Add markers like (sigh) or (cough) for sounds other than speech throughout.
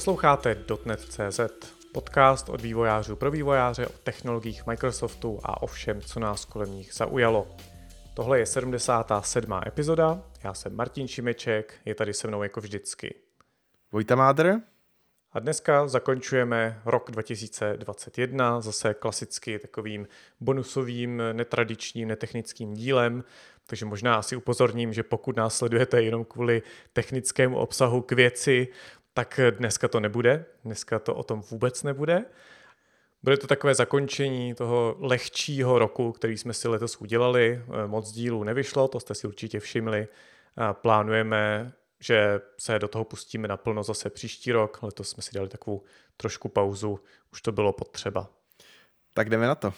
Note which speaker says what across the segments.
Speaker 1: Posloucháte .NET.cz, podcast od vývojářů pro vývojáře o technologiích Microsoftu a o všem, co nás kolem nich zaujalo. Tohle je 77. epizoda, já jsem Martin Šimeček, je tady se mnou jako vždycky.
Speaker 2: Vojta Mádr.
Speaker 1: A dneska zakončujeme rok 2021 zase klasicky takovým bonusovým, netradičním, netechnickým dílem, takže možná asi upozorním, že pokud nás sledujete jenom kvůli technickému obsahu k věci, tak dneska to nebude, dneska to o tom vůbec nebude. Bude to takové zakončení toho lehčího roku, který jsme si letos udělali. Moc dílů nevyšlo, to jste si určitě všimli. Plánujeme, že se do toho pustíme naplno zase příští rok. Letos jsme si dali takovou trošku pauzu, už to bylo potřeba.
Speaker 2: Tak jdeme na to.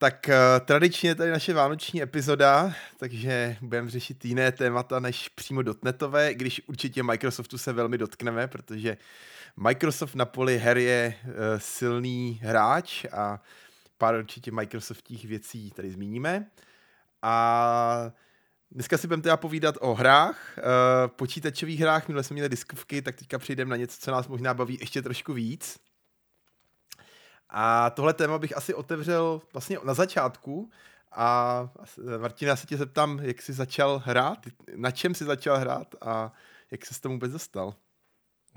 Speaker 2: Tak uh, tradičně tady naše vánoční epizoda, takže budeme řešit jiné témata než přímo dotnetové, když určitě Microsoftu se velmi dotkneme, protože Microsoft na poli her je uh, silný hráč a pár určitě Microsoftích věcí tady zmíníme. A dneska si budeme teda povídat o hrách, uh, počítačových hrách, minule jsme měli diskovky, tak teďka přijdeme na něco, co nás možná baví ještě trošku víc. A tohle téma bych asi otevřel vlastně na začátku. A Martina, se tě zeptám, jak jsi začal hrát, na čem jsi začal hrát a jak se s tomu vůbec dostal?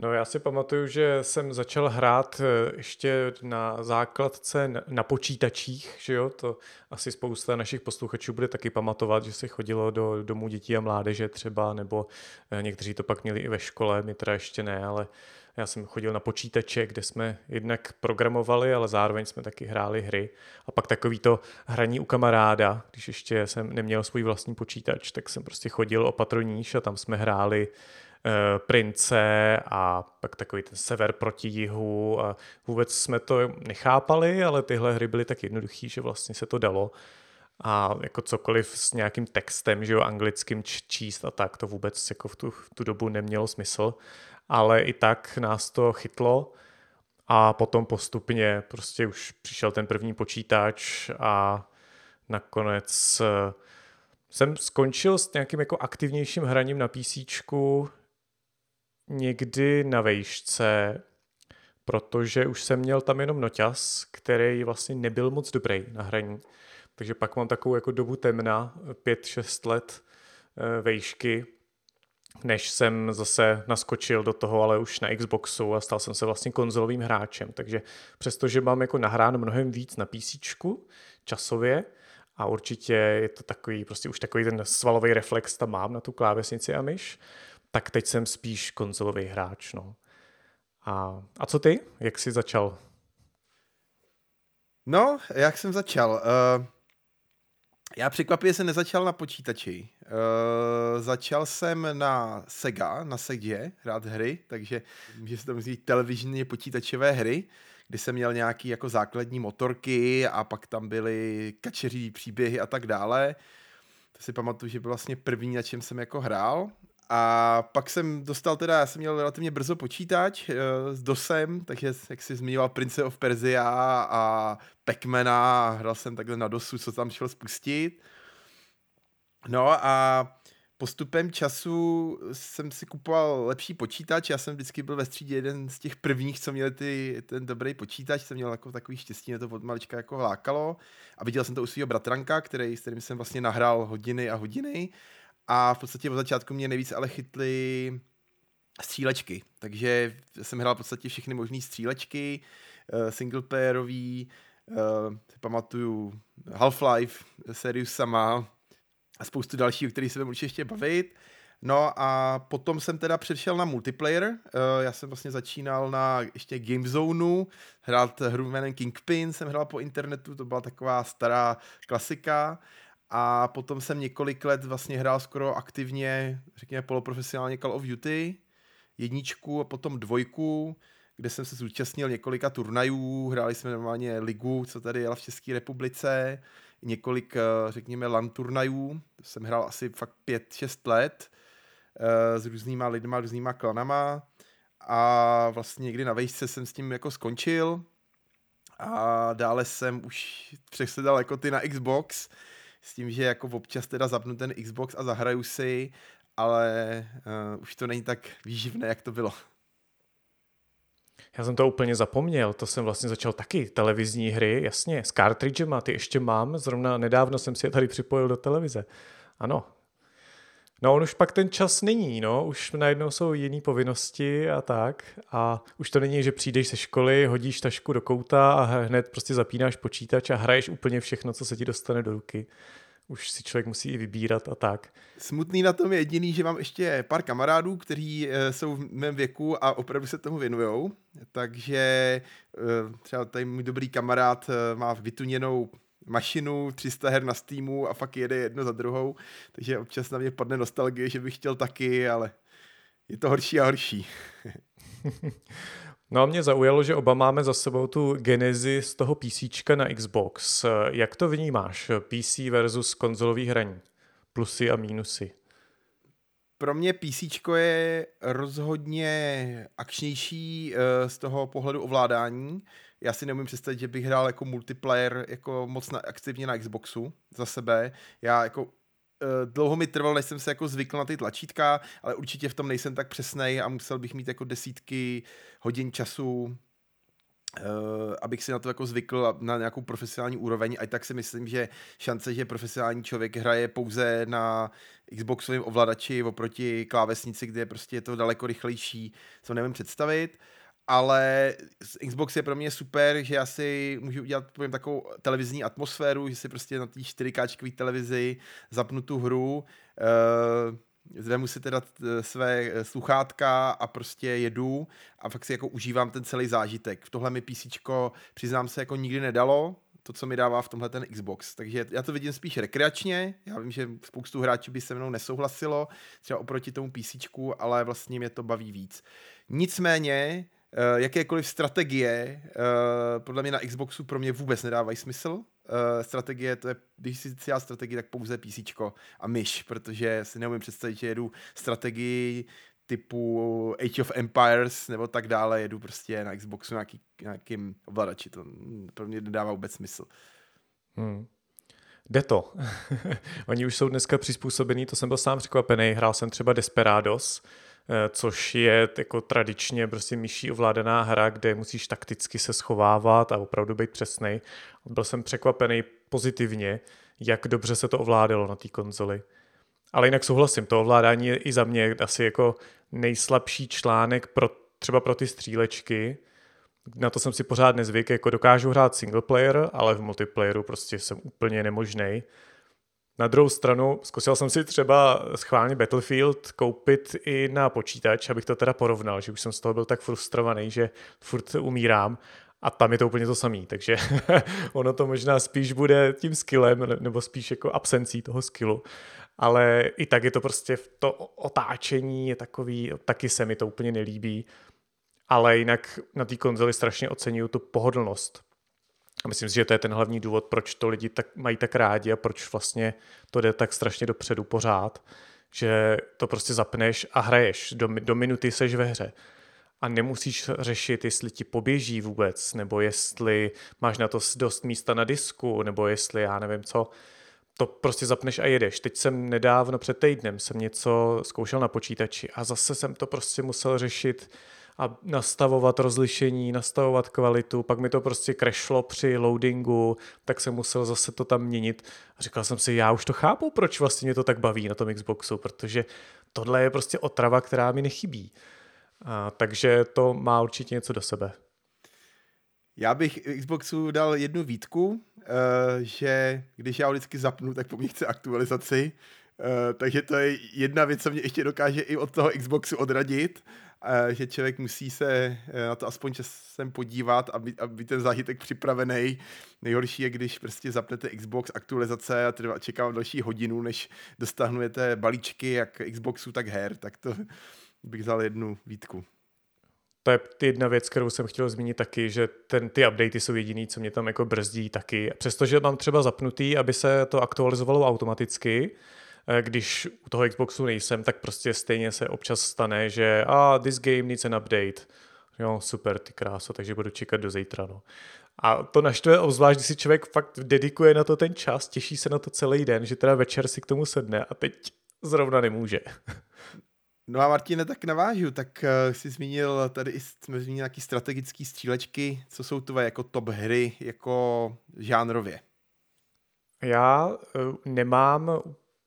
Speaker 1: No já si pamatuju, že jsem začal hrát eh, ještě na základce na počítačích, že jo, to asi spousta našich posluchačů bude taky pamatovat, že se chodilo do domů dětí a mládeže třeba, nebo eh, někteří to pak měli i ve škole, my teda ještě ne, ale já jsem chodil na počítače, kde jsme jednak programovali, ale zároveň jsme taky hráli hry. A pak takový to hraní u kamaráda, když ještě jsem neměl svůj vlastní počítač, tak jsem prostě chodil o patroníž a tam jsme hráli Prince a pak takový ten sever proti jihu a vůbec jsme to nechápali, ale tyhle hry byly tak jednoduchý, že vlastně se to dalo. A jako cokoliv s nějakým textem, že jo, anglickým číst a tak, to vůbec jako v tu, v tu dobu nemělo smysl. Ale i tak nás to chytlo a potom postupně prostě už přišel ten první počítač a nakonec eh, jsem skončil s nějakým jako aktivnějším hraním na PC někdy na vejšce, protože už jsem měl tam jenom noťas, který vlastně nebyl moc dobrý na hraní. Takže pak mám takovou jako dobu temna, 5-6 let eh, vejšky, než jsem zase naskočil do toho, ale už na Xboxu a stal jsem se vlastně konzolovým hráčem. Takže přestože mám jako nahrán mnohem víc na PC časově a určitě je to takový, prostě už takový ten svalový reflex tam mám na tu klávesnici a myš, tak teď jsem spíš konzolový hráč. No. A, a co ty? Jak jsi začal?
Speaker 2: No, jak jsem začal? Uh, já překvapivě jsem nezačal na počítači. Uh, začal jsem na Sega, na Segě hrát hry, takže může se to říct televizní počítačové hry, kdy jsem měl nějaký jako základní motorky a pak tam byly kačeří příběhy a tak dále. To si pamatuju, že byl vlastně první, na čem jsem jako hrál. A pak jsem dostal teda, já jsem měl relativně brzo počítač uh, s DOSem, takže jak jsi zmiňoval Prince of Persia a Pacmana, hrál jsem takhle na DOSu, co tam šel spustit. No a postupem času jsem si kupoval lepší počítač, já jsem vždycky byl ve střídě jeden z těch prvních, co měli ty, ten dobrý počítač, jsem měl jako takový štěstí, mě to od malička jako lákalo. A viděl jsem to u svého bratranka, který, s kterým jsem vlastně nahrál hodiny a hodiny a v podstatě od začátku mě nejvíc ale chytly střílečky, takže jsem hrál v podstatě všechny možné střílečky, uh, singleplayerový, uh, si pamatuju Half-Life, Serious sama, a spoustu dalších, o kterých se budeme určitě ještě bavit. No a potom jsem teda přešel na multiplayer. Uh, já jsem vlastně začínal na ještě Gamezone, hrát hru jménem Kingpin, jsem hrál po internetu, to byla taková stará klasika. A potom jsem několik let vlastně hrál skoro aktivně, řekněme poloprofesionálně Call of Duty, jedničku a potom dvojku, kde jsem se zúčastnil několika turnajů, hráli jsme normálně ligu, co tady jela v České republice, několik, eh, řekněme, LAN turnajů, jsem hrál asi fakt 5-6 let eh, s různýma lidma, různýma klanama. A vlastně někdy na vejšce jsem s tím jako skončil. A dále jsem už přesedal jako ty na Xbox, s tím, že jako občas teda zapnu ten Xbox a zahraju si, ale uh, už to není tak výživné, jak to bylo.
Speaker 1: Já jsem to úplně zapomněl, to jsem vlastně začal taky televizní hry, jasně, s cartridgema, ty ještě mám, zrovna nedávno jsem si je tady připojil do televize. Ano. No on už pak ten čas není, no, už najednou jsou jiné povinnosti a tak a už to není, že přijdeš ze školy, hodíš tašku do kouta a hned prostě zapínáš počítač a hraješ úplně všechno, co se ti dostane do ruky už si člověk musí i vybírat a tak.
Speaker 2: Smutný na tom je jediný, že mám ještě pár kamarádů, kteří eh, jsou v mém věku a opravdu se tomu věnují. Takže eh, třeba tady můj dobrý kamarád eh, má vytuněnou mašinu, 300 her na Steamu a fakt jede jedno za druhou, takže občas na mě padne nostalgie, že bych chtěl taky, ale je to horší a horší. (laughs)
Speaker 1: No a mě zaujalo, že oba máme za sebou tu genezi z toho PC na Xbox. Jak to vnímáš? PC versus konzolový hraní? Plusy a mínusy?
Speaker 2: Pro mě PC je rozhodně akčnější eh, z toho pohledu ovládání. Já si neumím představit, že bych hrál jako multiplayer jako moc na, aktivně na Xboxu za sebe. Já jako Eh, dlouho mi trvalo, než jsem se jako zvykl na ty tlačítka, ale určitě v tom nejsem tak přesnej a musel bych mít jako desítky hodin času, Uh, abych si na to jako zvykl na nějakou profesionální úroveň. A tak si myslím, že šance, že profesionální člověk hraje pouze na Xboxovém ovladači oproti klávesnici, kde prostě je to daleko rychlejší, co nevím představit. Ale Xbox je pro mě super, že já si můžu udělat povím, takovou televizní atmosféru, že si prostě na té 4K televizi zapnu tu hru, uh, Zvemu si teda své sluchátka a prostě jedu a fakt si jako užívám ten celý zážitek. V tohle mi PC, přiznám se, jako nikdy nedalo, to, co mi dává v tomhle ten Xbox. Takže já to vidím spíš rekreačně. Já vím, že spoustu hráčů by se mnou nesouhlasilo, třeba oproti tomu PC, ale vlastně mě to baví víc. Nicméně, jakékoliv strategie uh, podle mě na Xboxu pro mě vůbec nedávají smysl. Uh, strategie, to je, když si dělá strategii, tak pouze PC a myš, protože si neumím představit, že jedu strategii typu Age of Empires nebo tak dále, jedu prostě na Xboxu nějaký, nějakým ovladači. To pro mě nedává vůbec smysl.
Speaker 1: Hmm. Jde to. (laughs) Oni už jsou dneska přizpůsobení, to jsem byl sám překvapený. Hrál jsem třeba Desperados, Eh, což je jako tradičně prostě myší ovládaná hra, kde musíš takticky se schovávat a opravdu být přesný. Byl jsem překvapený pozitivně, jak dobře se to ovládalo na té konzoli. Ale jinak souhlasím, to ovládání je i za mě asi jako nejslabší článek pro, třeba pro ty střílečky. Na to jsem si pořád nezvyk, jako dokážu hrát single player, ale v multiplayeru prostě jsem úplně nemožný. Na druhou stranu, zkusil jsem si třeba schválně Battlefield koupit i na počítač, abych to teda porovnal, že už jsem z toho byl tak frustrovaný, že furt umírám a tam je to úplně to samé, takže (laughs) ono to možná spíš bude tím skillem, nebo spíš jako absencí toho skillu, ale i tak je to prostě to otáčení je takový, taky se mi to úplně nelíbí, ale jinak na té konzoli strašně oceňuju tu pohodlnost, a myslím si, že to je ten hlavní důvod, proč to lidi tak, mají tak rádi a proč vlastně to jde tak strašně dopředu pořád, že to prostě zapneš a hraješ. Do, do minuty seš ve hře. A nemusíš řešit, jestli ti poběží vůbec, nebo jestli máš na to dost místa na disku, nebo jestli já nevím co. To prostě zapneš a jedeš. Teď jsem nedávno před týdnem jsem něco zkoušel na počítači a zase jsem to prostě musel řešit a nastavovat rozlišení, nastavovat kvalitu, pak mi to prostě crashlo při loadingu, tak jsem musel zase to tam měnit. A říkal jsem si, já už to chápu, proč vlastně mě to tak baví na tom Xboxu, protože tohle je prostě otrava, která mi nechybí. A, takže to má určitě něco do sebe.
Speaker 2: Já bych Xboxu dal jednu výtku, uh, že když já ho vždycky zapnu, tak po mně chce aktualizaci, takže to je jedna věc, co mě ještě dokáže i od toho Xboxu odradit že člověk musí se eh, na to aspoň časem podívat, aby, aby ten zážitek připravený. Nejhorší je, když prostě zapnete Xbox aktualizace a trvá, čekám další hodinu, než dostahnujete balíčky jak Xboxu, tak her, tak to bych vzal jednu výtku.
Speaker 1: To je jedna věc, kterou jsem chtěl zmínit taky, že ten, ty updaty jsou jediný, co mě tam jako brzdí taky. Přestože mám třeba zapnutý, aby se to aktualizovalo automaticky, Eh, když u toho Xboxu nejsem, tak prostě stejně se občas stane, že a ah, this game needs an update. Jo, super, ty kráso, takže budu čekat do zítra. No. A to naštve obzvlášť, když si člověk fakt dedikuje na to ten čas, těší se na to celý den, že teda večer si k tomu sedne a teď zrovna nemůže.
Speaker 2: No a Martine, tak navážu, tak uh, jsi zmínil, tady jsme zmínili nějaký strategický střílečky, co jsou tvoje jako top hry, jako žánrově?
Speaker 1: Já uh, nemám,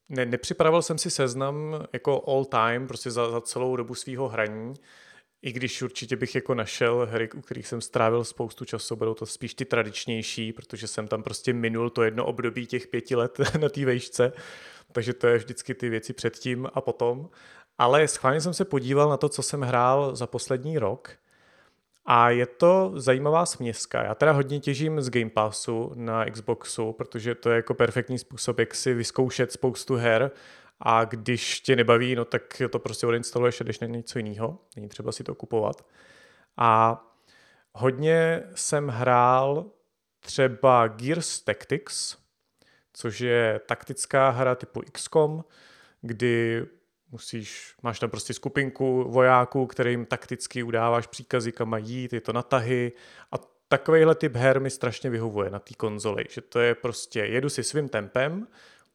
Speaker 1: ne, nepřipravil jsem si seznam jako all time, prostě za, za celou dobu svého hraní, i když určitě bych jako našel hry, u kterých jsem strávil spoustu času, budou to spíš ty tradičnější, protože jsem tam prostě minul to jedno období těch pěti let (laughs) na té vejšce, takže to je vždycky ty věci předtím a potom. Ale schválně jsem se podíval na to, co jsem hrál za poslední rok a je to zajímavá směska. Já teda hodně těžím z Game Passu na Xboxu, protože to je jako perfektní způsob, jak si vyzkoušet spoustu her a když tě nebaví, no tak to prostě odinstaluješ a jdeš na něco jiného. Není třeba si to kupovat. A hodně jsem hrál třeba Gears Tactics, což je taktická hra typu XCOM, kdy musíš, máš tam prostě skupinku vojáků, kterým takticky udáváš příkazy, kam mají jít, je to natahy a takovýhle typ her mi strašně vyhovuje na té konzoli, že to je prostě, jedu si svým tempem,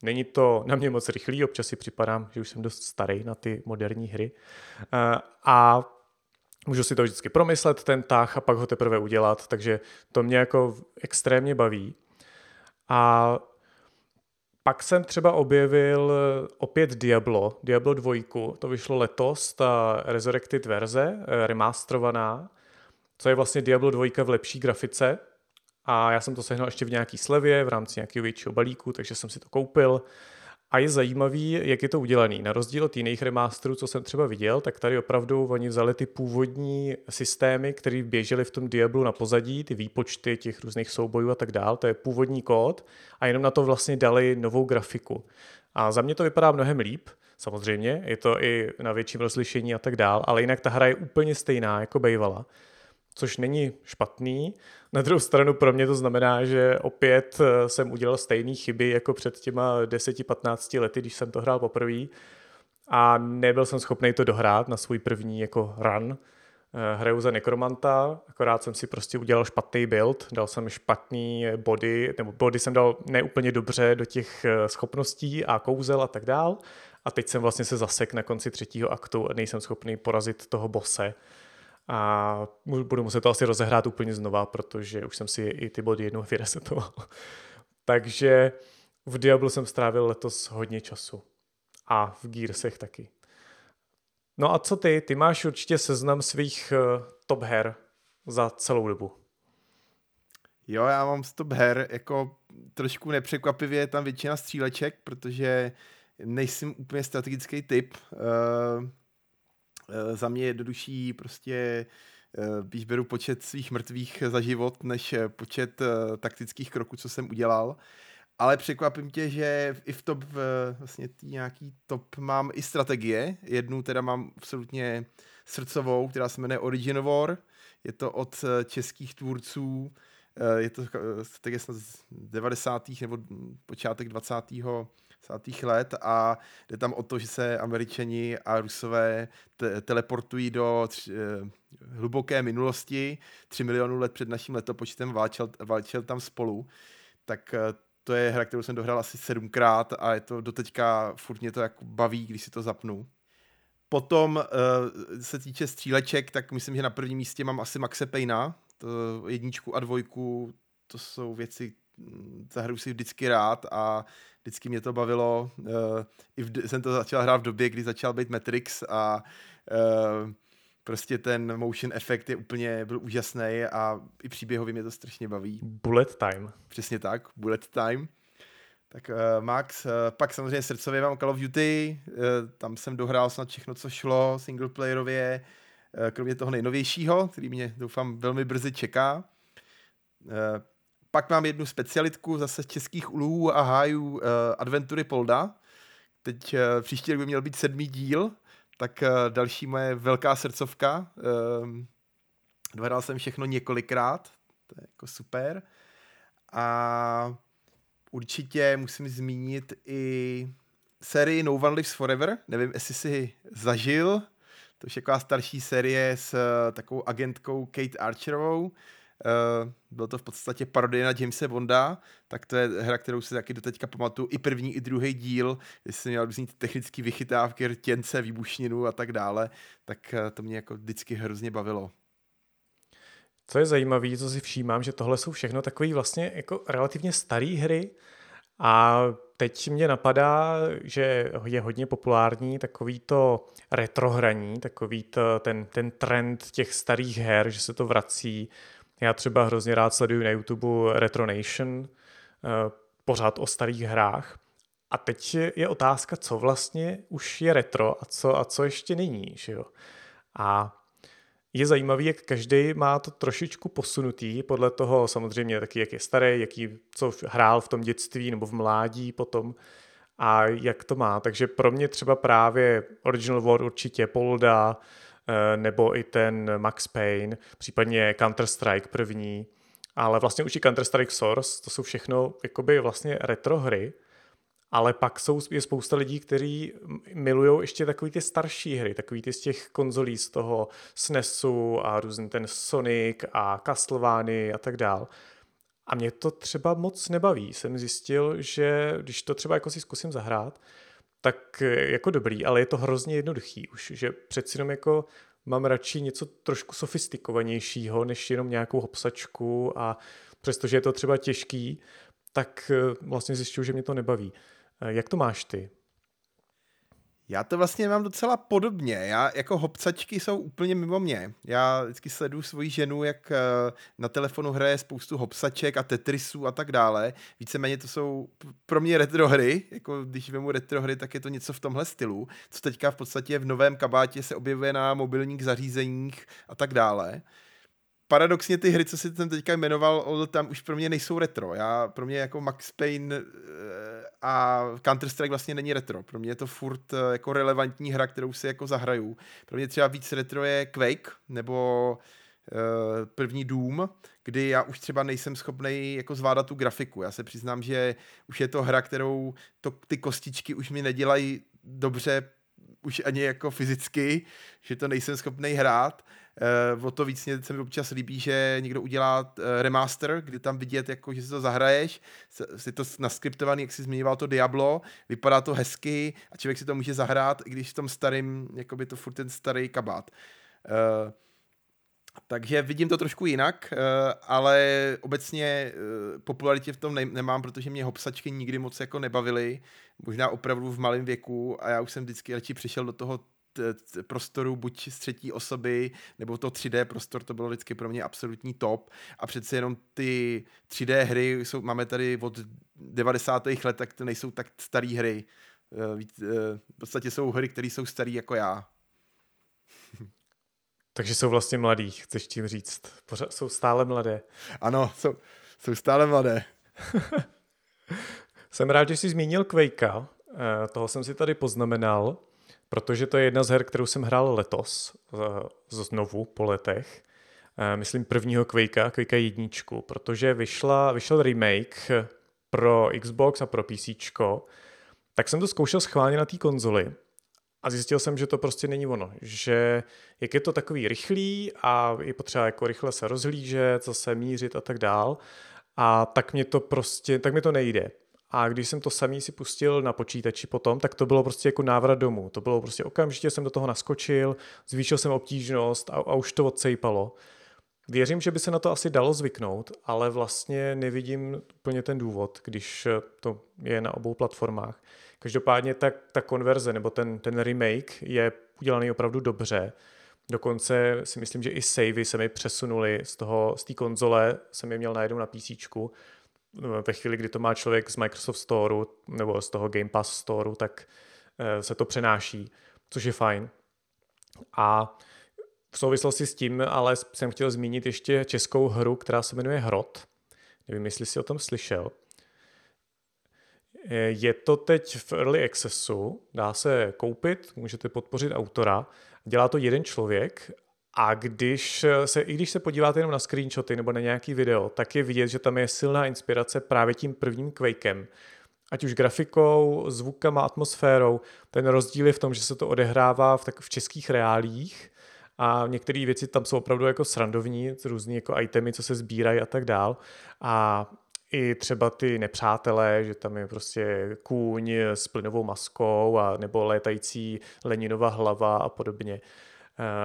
Speaker 1: není to na mě moc rychlý, občas si připadám, že už jsem dost starý na ty moderní hry eh, a můžu si to vždycky promyslet, ten tah a pak ho teprve udělat, takže to mě jako extrémně baví. A pak jsem třeba objevil eh, opět Diablo, Diablo 2, to vyšlo letos, ta Resurrected verze, eh, remasterovaná, co je vlastně Diablo 2 v lepší grafice. A já jsem to sehnal ještě v nějaký slevě, v rámci nějakého většího balíku, takže jsem si to koupil. A je zajímavý, jak je to udělaný. Na rozdíl od jiných remasterů, co jsem třeba viděl, tak tady opravdu oni vzali ty původní systémy, které běžely v tom Diablu na pozadí, ty výpočty těch různých soubojů a tak dál. To je původní kód a jenom na to vlastně dali novou grafiku. A za mě to vypadá mnohem líp, samozřejmě, je to i na větším rozlišení a tak dál, ale jinak ta hra je úplně stejná, jako bývala což není špatný. Na druhou stranu pro mě to znamená, že opět eh, jsem udělal stejné chyby jako před těma 10-15 lety, když jsem to hrál poprvé a nebyl jsem schopný to dohrát na svůj první jako run. Eh, hraju za nekromanta, akorát jsem si prostě udělal špatný build, dal jsem špatný body, nebo body jsem dal neúplně dobře do těch eh, schopností a kouzel a tak dál. A teď jsem vlastně se zasek na konci třetího aktu a nejsem schopný porazit toho bose a budu muset to asi rozehrát úplně znova, protože už jsem si i ty body jednou (laughs) vyresetoval. Takže v Diablo jsem strávil letos hodně času. A v Gearsech taky. No a co ty? Ty máš určitě seznam svých uh, top her za celou dobu.
Speaker 2: Jo, já mám top her, jako trošku nepřekvapivě tam většina stříleček, protože nejsem úplně strategický typ. Uh, Eh, za mě jednodušší prostě když eh, beru počet svých mrtvých za život, než eh, počet taktických kroků, co jsem udělal. Ale překvapím tě, že i v top, vlastně tý nějaký top mám i strategie. Jednu teda mám absolutně srdcovou, která se jmenuje Origin War. Je to od českých tvůrců, je to strategie z 90. nebo počátek 20 let a jde tam o to, že se američani a rusové te- teleportují do tři, eh, hluboké minulosti, 3 milionů let před naším letopočtem, válčel, válčel tam spolu, tak eh, to je hra, kterou jsem dohrál asi sedmkrát a je to doteďka, furt mě to jako baví, když si to zapnu. Potom uh, se týče stříleček, tak myslím, že na prvním místě mám asi Maxe Payna, to jedničku a dvojku, to jsou věci, zahru si vždycky rád a vždycky mě to bavilo. Uh, I v, jsem to začal hrát v době, kdy začal být Matrix a uh, prostě ten motion efekt je úplně, byl úžasný a i příběhově mě to strašně baví.
Speaker 1: Bullet time.
Speaker 2: Přesně tak, bullet time. Tak uh, Max, uh, pak samozřejmě srdcově mám Call of Duty, uh, tam jsem dohrál snad všechno, co šlo, singleplayerově, uh, kromě toho nejnovějšího, který mě doufám velmi brzy čeká. Uh, pak mám jednu specialitku zase z českých ulů a hájů uh, Adventury Polda. Teď uh, příští rok by měl být sedmý díl, tak uh, další moje velká srdcovka. Uh, dohrál jsem všechno několikrát, to je jako super. A určitě musím zmínit i sérii No One Lives Forever. Nevím, jestli si zažil. To je taková starší série s takovou agentkou Kate Archerovou Uh, byl to v podstatě parodie na Jamesa Bonda, tak to je hra, kterou si taky doteďka pamatuju. I první, i druhý díl, jestli jsem měl různý technické vychytávky, rtěnce, výbušninu a tak dále, tak uh, to mě jako vždycky hrozně bavilo.
Speaker 1: Co je zajímavé, co si všímám, že tohle jsou všechno takové vlastně jako relativně staré hry a teď mě napadá, že je hodně populární takový to retrohraní, takový to, ten, ten trend těch starých her, že se to vrací. Já třeba hrozně rád sleduju na YouTube Retro Nation, eh, pořád o starých hrách. A teď je otázka, co vlastně už je retro a co, a co ještě není. Že jo? A je zajímavý, jak každý má to trošičku posunutý, podle toho samozřejmě taky, jak je starý, jaký, co hrál v tom dětství nebo v mládí potom a jak to má. Takže pro mě třeba právě Original War určitě Polda, eh, nebo i ten Max Payne, případně Counter-Strike první, ale vlastně už i Counter-Strike Source, to jsou všechno jakoby vlastně retro hry, ale pak jsou, je spousta lidí, kteří milují ještě takový ty starší hry, takový ty z těch konzolí z toho SNESu a různý ten Sonic a Castlevany a tak dál. A mě to třeba moc nebaví. Jsem zjistil, že když to třeba jako si zkusím zahrát, tak jako dobrý, ale je to hrozně jednoduchý už, že přeci jenom jako mám radši něco trošku sofistikovanějšího, než jenom nějakou hopsačku a přestože je to třeba těžký, tak vlastně zjišťuju, že mě to nebaví. Eh, jak to máš ty?
Speaker 2: Já to vlastně mám docela podobně. Já jako hopcačky jsou úplně mimo mě. Já vždycky sleduju svoji ženu, jak eh, na telefonu hraje spoustu hopsaček a Tetrisů a tak dále. Víceméně to jsou pro mě retro hry. Jako když vemu retro hry, tak je to něco v tomhle stylu, co teďka v podstatě v novém kabátě se objevuje na mobilních zařízeních a tak dále paradoxně ty hry, co si ten teďka jmenoval, tam už pro mě nejsou retro. Já, pro mě jako Max Payne eh, a Counter-Strike vlastně není retro. Pro mě je to furt eh, jako relevantní hra, kterou si jako zahraju. Pro mě třeba víc retro je Quake nebo uh, první Doom, kdy já už třeba nejsem schopný jako zvládat tu grafiku. Já se přiznám, že už je to hra, kterou to, ty kostičky už mi nedělají dobře už ani jako fyzicky, že to nejsem schopný hrát Uh, o to víc mě se mi občas líbí, že někdo udělá uh, remaster, kdy tam vidět, jako, že si to zahraješ, si to naskriptovaný, jak si zmiňoval to Diablo, vypadá to hezky a člověk si to může zahrát, i když v tom starým, jako by to furt ten starý kabát. Uh, takže vidím to trošku jinak, ale obecně popularitě v tom nemám, protože mě hopsačky nikdy moc jako nebavily, možná opravdu v malém věku a já už jsem vždycky radši přišel do toho prostoru buď z třetí osoby, nebo to 3D prostor, to bylo vždycky pro mě absolutní top. A přece jenom ty 3D hry, jsou, máme tady od 90. let, tak to nejsou tak staré hry. Eh, eh, v podstatě jsou hry, které jsou staré jako já. (laughs)
Speaker 1: Takže jsou vlastně mladí, chceš tím říct. Pořád jsou stále mladé.
Speaker 2: Ano, jsou, jsou stále mladé. (laughs)
Speaker 1: jsem rád, že jsi zmínil Quakea. Eh, toho jsem si tady poznamenal protože to je jedna z her, kterou jsem hrál letos, znovu po letech. Eh, myslím prvního Quakea, Quakea jedničku, protože vyšla, vyšel remake pro Xbox a pro PC, tak jsem to zkoušel schválně na té konzoli a zjistil jsem, že to prostě není ono, že jak je to takový rychlý a je potřeba jako rychle se rozhlížet, zase mířit a tak dál, a tak mě to prostě, tak mi to nejde. A když jsem to samý si pustil na počítači potom, tak to bylo prostě jako návrat domů. To bylo prostě okamžitě jsem do toho naskočil, zvýšil jsem obtížnost a, a už to odsejpalo. Věřím, že by se na to asi dalo zvyknout, ale vlastně nevidím úplně ten důvod, když to je na obou platformách. Každopádně ta, ta konverze nebo ten, ten remake je udělaný opravdu dobře. Dokonce si myslím, že i savey se mi přesunuly z toho, z té konzole, jsem je měl najednou na PC, ve chvíli, kdy to má člověk z Microsoft Store nebo z toho Game Pass Store, tak eh, se to přenáší, což je fajn. A v souvislosti s tím ale jsem chtěl zmínit ještě českou hru, která se jmenuje Hrot. Nevím, jestli jsi o tom slyšel. Eh, je to teď v Early Accessu, dá se koupit, můžete podpořit autora. Dělá to jeden člověk a když se, i když se podíváte jenom na screenshoty nebo na nějaký video, tak je vidět, že tam je silná inspirace právě tím prvním Quakem. Ať už grafikou, zvukama, atmosférou. Ten rozdíl je v tom, že se to odehrává v, tak, v českých reálích a některé věci tam jsou opravdu jako srandovní, různý jako itemy, co se sbírají a tak dál. A i třeba ty nepřátelé, že tam je prostě kůň s plynovou maskou a nebo létající Leninova hlava a podobně. Eh,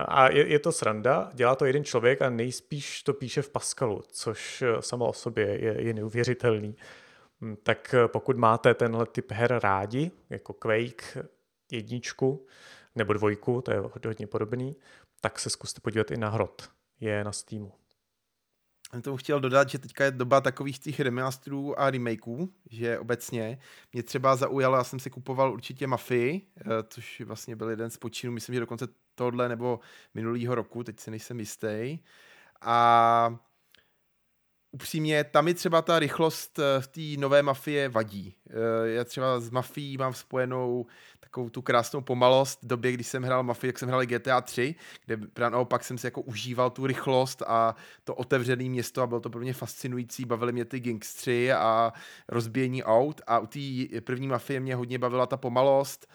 Speaker 1: a je, je to sranda, dělá to jeden člověk a nejspíš to píše v Pascalu, což eh, samo o sobě je, je neuvěřitelný. Hm, tak eh, pokud máte tenhle typ her rádi, jako Quake jedničku nebo dvojku, to je hodně podobný, tak se zkuste podívat i na Hrot. Je na Steamu.
Speaker 2: Tomu chtěl dodat, že teďka je doba takových těch remasterů a remakeů, že obecně mě třeba zaujalo, já jsem si kupoval určitě Mafii, což vlastně byl jeden z počínů, myslím, že dokonce tohle nebo minulýho roku, teď si nejsem jistý. A upřímně, tam mi třeba ta rychlost eh, v té nové mafie vadí. Eh, já třeba s mafií mám spojenou takovou tu krásnou pomalost. V době, když jsem hrál mafii, jak jsem hrál GTA 3, kde právě naopak jsem si jako užíval tu rychlost a to otevřené město a bylo to pro mě fascinující. Bavily mě ty gangstři a rozbíjení aut a u té první mafie mě hodně bavila ta pomalost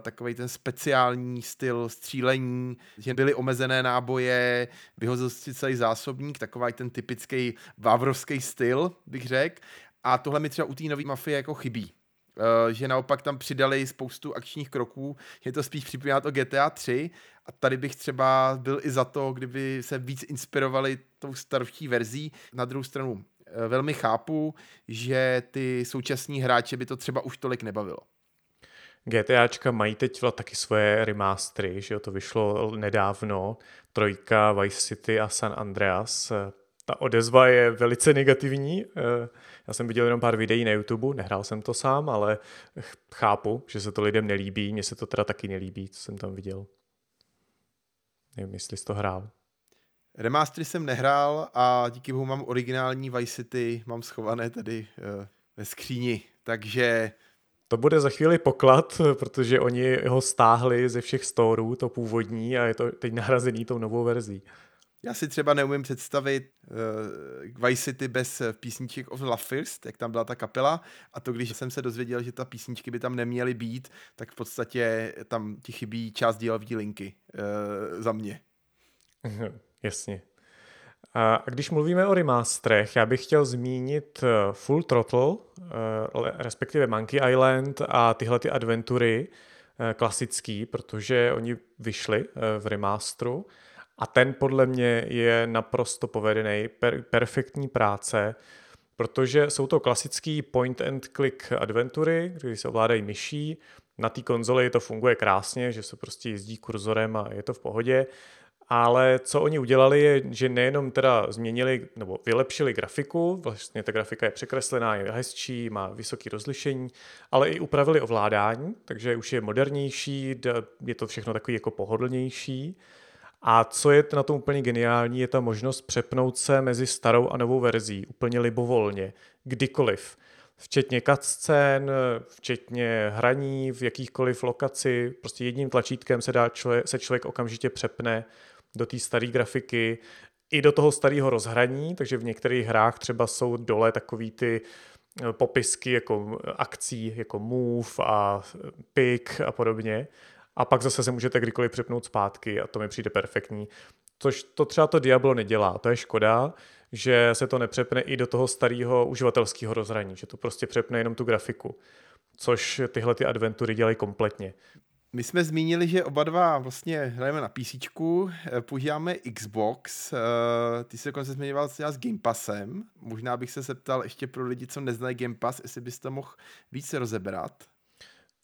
Speaker 2: takový ten speciální styl střílení, že byly omezené náboje, vyhozil si celý zásobník, takový ten typický vávrovský styl, bych řekl. A tohle mi třeba u té nové mafie jako chybí. Uh, že naopak tam přidali spoustu akčních kroků, je to spíš připomíná to GTA 3 a tady bych třeba byl i za to, kdyby se víc inspirovali tou starší verzí. Na druhou stranu uh, velmi chápu, že ty současní hráče by to třeba už tolik nebavilo.
Speaker 1: GTAčka mají teď taky svoje remastery, že jo, to vyšlo nedávno, Trojka, Vice City a San Andreas. Ta odezva je velice negativní. Já jsem viděl jenom pár videí na YouTube, nehrál jsem to sám, ale chápu, že se to lidem nelíbí. Mně se to teda taky nelíbí, co jsem tam viděl. Nevím, jestli jsi to hrál.
Speaker 2: Remastery jsem nehrál a díky bohu mám originální Vice City, mám schované tady uh, ve skříni, takže
Speaker 1: to bude za chvíli poklad, protože oni ho stáhli ze všech storů, to původní, a je to teď nahrazený tou novou verzí.
Speaker 2: Já si třeba neumím představit uh, Vice City bez písniček of Love First, jak tam byla ta kapela, a to když jsem se dozvěděl, že ta písničky by tam neměly být, tak v podstatě tam ti chybí část dílový linky uh, za mě. (laughs)
Speaker 1: Jasně. A když mluvíme o remasterech, já bych chtěl zmínit eh, Full Throttle, eh, respektive Monkey Island a tyhle ty adventury eh, klasický, protože oni vyšli v remasteru a ten podle mě je naprosto povedený, per, perfektní práce, protože jsou to klasický point and click adventury, kdy se ovládají myší, na té konzoli to funguje krásně, že se prostě jezdí kurzorem a je to v pohodě. Ale co oni udělali je, že nejenom teda změnili nebo vylepšili grafiku, vlastně ta grafika je překreslená, je hezčí, má vysoké rozlišení, ale i upravili ovládání, takže už je modernější, je to všechno takový jako pohodlnější. A co je na tom úplně geniální, je ta možnost přepnout se mezi starou a novou verzí úplně libovolně, kdykoliv. Včetně cutscén, včetně hraní v jakýchkoliv lokaci, prostě jedním tlačítkem se, dá člověk, se člověk okamžitě přepne do té staré grafiky, i do toho starého rozhraní, takže v některých hrách třeba jsou dole takový ty eh, popisky jako akcí, jako move a pick a podobně. A pak zase se můžete kdykoliv přepnout zpátky a to mi přijde perfektní. Což to třeba to Diablo nedělá. To je škoda, že se to nepřepne i do toho starého uživatelského rozhraní, že to prostě přepne jenom tu grafiku. Což tyhle ty adventury dělají kompletně.
Speaker 2: My jsme zmínili, že oba dva vlastně hrajeme na PC, eh, používáme Xbox, eh, ty jsi dokonce zmiňoval s Game Passem, možná bych se zeptal ještě pro lidi, co neznají Game Pass, jestli byste mohl více rozebrat.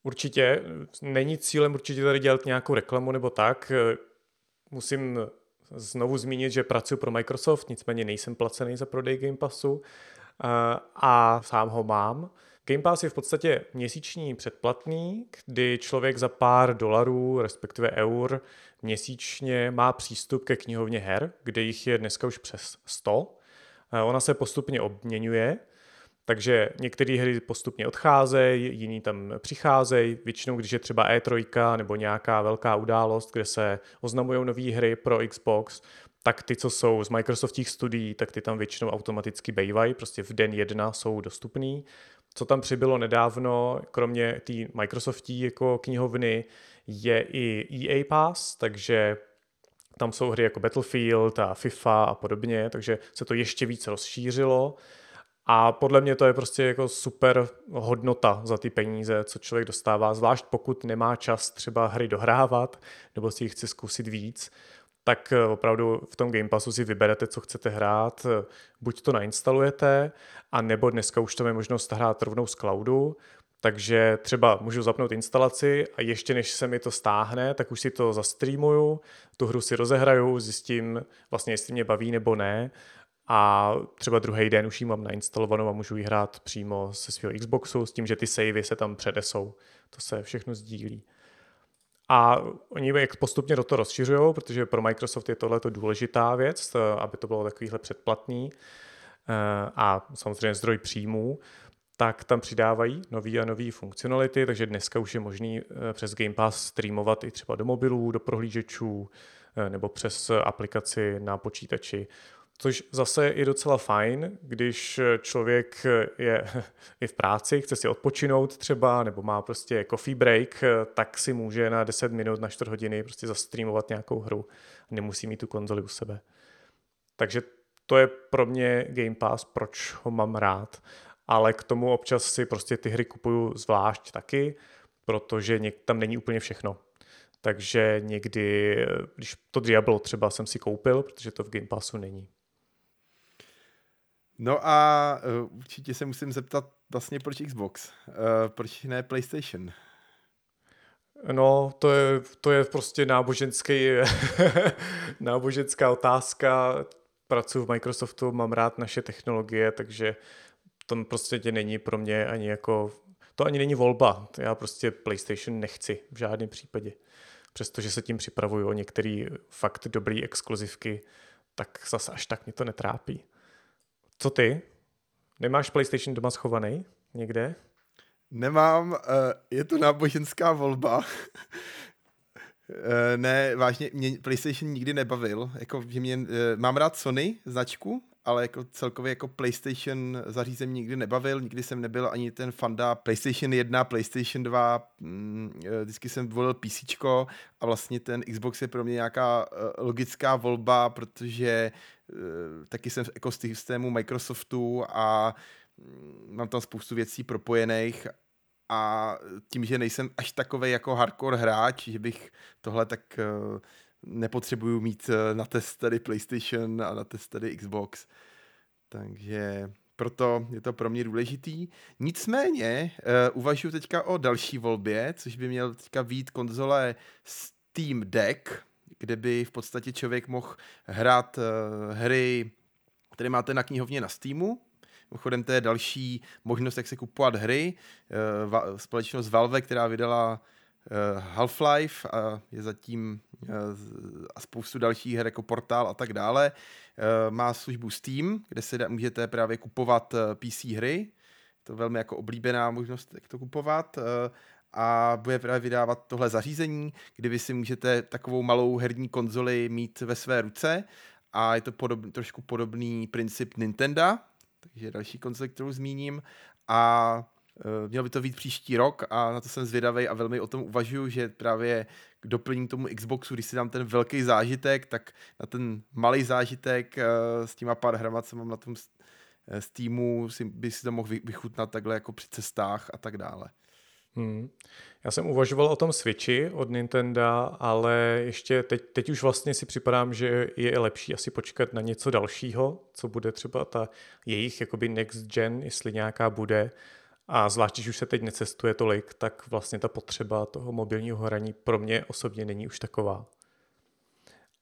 Speaker 1: Určitě, není cílem určitě tady dělat nějakou reklamu nebo tak, musím znovu zmínit, že pracuji pro Microsoft, nicméně nejsem placený za prodej Game Passu eh, a sám ho mám. Game Pass je v podstatě měsíční předplatný, kdy člověk za pár dolarů, respektive eur, měsíčně má přístup ke knihovně her, kde jich je dneska už přes 100. Eh, ona se postupně obměňuje, takže některé hry postupně odcházejí, jiný tam přicházejí. Většinou, když je třeba E3 nebo nějaká velká událost, kde se oznamují nové hry pro Xbox, tak ty, co jsou z Microsoftích studií, tak ty tam většinou automaticky bejvají, prostě v den jedna jsou dostupný. Co tam přibylo nedávno, kromě té Microsoftí jako knihovny, je i EA Pass, takže Tam jsou hry jako Battlefield a FIFA a podobně, takže se to ještě víc rozšířilo. A podle mě to je prostě jako super hodnota za ty peníze, co člověk dostává, zvlášť pokud nemá čas třeba hry dohrávat, nebo si ji chce zkusit víc, tak eh, opravdu v tom Game Passu si vyberete, co chcete hrát, buď to nainstalujete, a nebo dneska už to je možnost hrát rovnou z cloudu, takže třeba můžu zapnout instalaci a ještě než se mi to stáhne, tak už si to zastreamuju, tu hru si rozehraju, zjistím vlastně, jestli mě baví nebo ne a třeba druhý den už ji mám nainstalovanou a můžu ji hrát přímo se svého Xboxu s tím, že ty savey se tam předesou. To se všechno sdílí. A oni jak postupně do toho rozšiřují, protože pro Microsoft je tohle důležitá věc, aby to bylo takovýhle předplatný eh, a samozřejmě zdroj příjmů, tak tam přidávají nový a nový funkcionality, takže dneska už je možný eh, přes Game Pass streamovat i třeba do mobilů, do prohlížečů eh, nebo přes aplikaci na počítači. Což zase je docela fajn, když člověk je, (laughs) je v práci, chce si odpočinout třeba, nebo má prostě coffee break, tak si může na 10 minut, na 4 hodiny prostě zastreamovat nějakou hru. Nemusí mít tu konzoli u sebe. Takže to je pro mě Game Pass, proč ho mám rád. Ale k tomu občas si prostě ty hry kupuju zvlášť taky, protože tam není úplně všechno. Takže někdy, když to Diablo třeba jsem si koupil, protože to v Game Passu není.
Speaker 2: No a uh, určitě se musím zeptat vlastně proč Xbox, uh, proč ne PlayStation?
Speaker 1: No, to je, to je prostě náboženský, (laughs) náboženská otázka. Pracuji v Microsoftu, mám rád naše technologie, takže to prostě tě není pro mě ani jako, to ani není volba. Já prostě PlayStation nechci v žádném případě. Přestože se tím připravuju o některé fakt dobrý exkluzivky, tak zase až tak mě to netrápí. Co ty? Nemáš PlayStation doma schovaný někde?
Speaker 2: Nemám, eh, je to náboženská volba. (laughs) Eh, ne, vážně, mě PlayStation nikdy nebavil. Jako, že mě, eh, mám rád Sony značku, ale jako celkově jako PlayStation zařízení nikdy nebavil, nikdy jsem nebyl ani ten fanda PlayStation 1, PlayStation 2, mm, vždycky jsem volil PC a vlastně ten Xbox je pro mě nějaká logická volba, protože taky jsem v ekosystému Microsoftu a mm, mám tam spoustu věcí propojených a tím, že nejsem až takový jako hardcore hráč, že bych tohle tak eh, nepotřebuju mít eh, na test tady PlayStation a na test tady Xbox. Takže proto je to pro mě důležitý. Nicméně uh, uvažuji teďka o další volbě, což by měl teďka být konzole Steam Deck, kde by v podstatě člověk mohl hrát uh, hry, které máte na knihovně na Steamu. Mimochodem to je další možnost, jak se kupovat hry. Uh, společnost Valve, která vydala uh, Half-Life a je zatím a spoustu dalších her jako Portál a tak dále, má službu Steam, kde se da, můžete právě kupovat PC hry. To je velmi jako oblíbená možnost, jak to kupovat. A bude právě vydávat tohle zařízení, kdy vy si můžete takovou malou herní konzoli mít ve své ruce a je to podob, trošku podobný princip Nintendo, takže další konzole, kterou zmíním a uh, měl by to být příští rok a na to jsem zvědavý a velmi o tom uvažuji, že právě k doplním tomu Xboxu, když si dám ten velký zážitek, tak na ten malý zážitek uh, s těma pár hrama, co mám na tom Steamu, si, by si to mohl vychutnat takhle jako při cestách a tak dále.
Speaker 1: Hmm. Já jsem uvažoval o tom Switchi od Nintendo, ale ještě teď, teď už vlastně si připadám, že je lepší asi počkat na něco dalšího, co bude třeba ta jejich jakoby next gen, jestli nějaká bude. A zvlášť, když už se teď necestuje tolik, tak vlastně ta potřeba toho mobilního hraní pro mě osobně není už taková.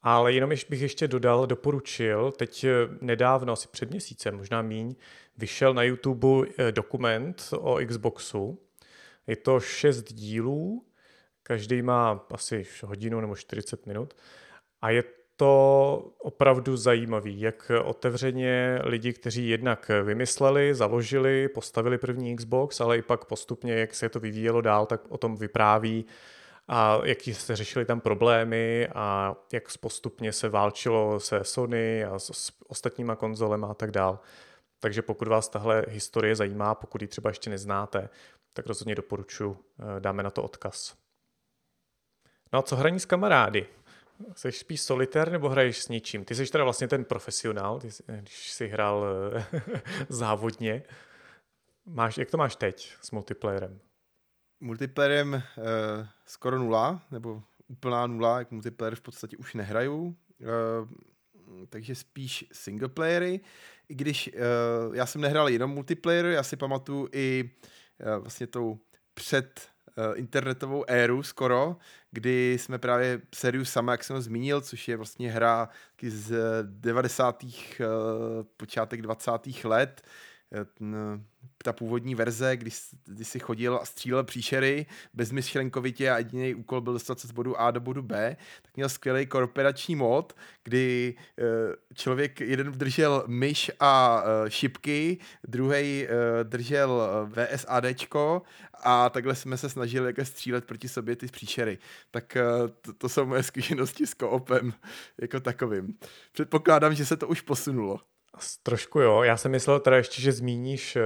Speaker 1: Ale jenom bych ještě dodal, doporučil, teď eh, nedávno, asi před měsícem, možná míň, vyšel na YouTube eh, dokument o Xboxu, je to šest dílů, každý má asi hodinu nebo 40 minut a je to opravdu zajímavý, jak otevřeně lidi, kteří jednak vymysleli, založili, postavili první Xbox, ale i pak postupně, jak se to vyvíjelo dál, tak o tom vypráví a jaký se řešili tam problémy a jak postupně se válčilo se Sony a s ostatníma konzolema a tak dál. Takže pokud vás tahle historie zajímá, pokud ji třeba ještě neznáte, tak rozhodně doporučuji, eh, dáme na to odkaz. No a co hraní s kamarády? Jsi spíš solitér nebo hraješ s ničím? Ty jsi teda vlastně ten profesionál, ty jsi, když jsi hrál (laughs) závodně. Máš, jak to máš teď s multiplayerem?
Speaker 2: Multiplayerem uh, skoro nula, nebo úplná nula, jak multiplayer v podstatě už nehraju. Uh, takže spíš singleplayery, i když uh, já jsem nehrál jenom multiplayer, já si pamatuju i uh, vlastně tou před uh, internetovou éru skoro, kdy jsme právě Serious Sama, jak jsem ho zmínil, což je vlastně hra z 90. Uh, počátek 20. let, ta původní verze, kdy, kdy si chodil a střílel příšery bezmyšlenkovitě a jediný úkol byl dostat se z bodu A do bodu B, tak měl skvělý korporační mod, kdy uh, člověk jeden držel myš a šipky, druhý uh, držel VSADčko a takhle jsme se snažili jako střílet proti sobě ty příšery. Tak to, to jsou moje zkušenosti s koopem jako takovým. Předpokládám, že se to už posunulo.
Speaker 1: Trošku jo. Já jsem myslel teda ještě, že zmíníš eh,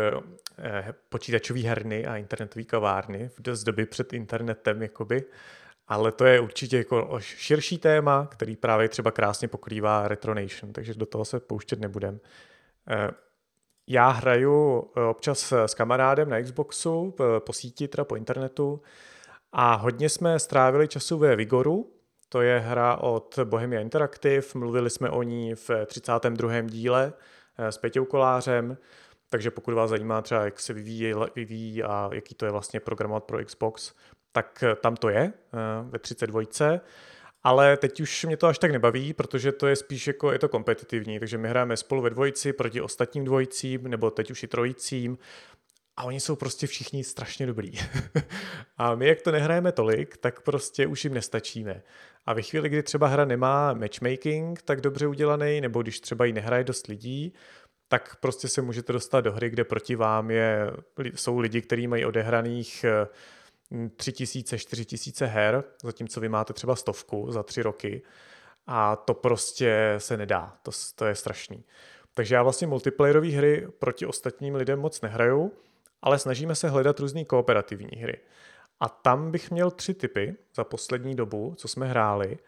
Speaker 1: eh počítačové herny a internetové kavárny z doby před internetem, jakoby. Ale to je určitě jako širší téma, který právě třeba krásně pokrývá Retronation, takže do toho se pouštět nebudem. Eh, já hraju eh, občas s kamarádem na Xboxu, po síti, teda po internetu, a hodně jsme strávili času ve Vigoru, to je hra od Bohemia Interactive, mluvili jsme o ní v 32. díle eh, s Peťou Kolářem, takže pokud vás zajímá třeba, jak se vyvíjí, vyvíjí a jaký to je vlastně programovat pro Xbox, tak eh, tam to je eh, ve 32. Ale teď už mě to až tak nebaví, protože to je spíš jako, je to kompetitivní, takže my hrajeme spolu ve dvojici proti ostatním dvojicím, nebo teď už i trojicím a oni jsou prostě všichni strašně dobrý. (laughs) a my, jak to nehrajeme tolik, tak prostě už jim nestačíme. A ve chvíli, kdy třeba hra nemá matchmaking tak dobře udělaný, nebo když třeba ji nehraje dost lidí, tak prostě se můžete dostat do hry, kde proti vám je, jsou lidi, kteří mají odehraných 3000, eh, 4000 her, zatímco vy máte třeba stovku za tři roky a to prostě se nedá, to, to je strašný. Takže já vlastně multiplayerové hry proti ostatním lidem moc nehraju, ale snažíme se hledat různé kooperativní hry. A tam bych měl tři typy za poslední dobu, co jsme hráli,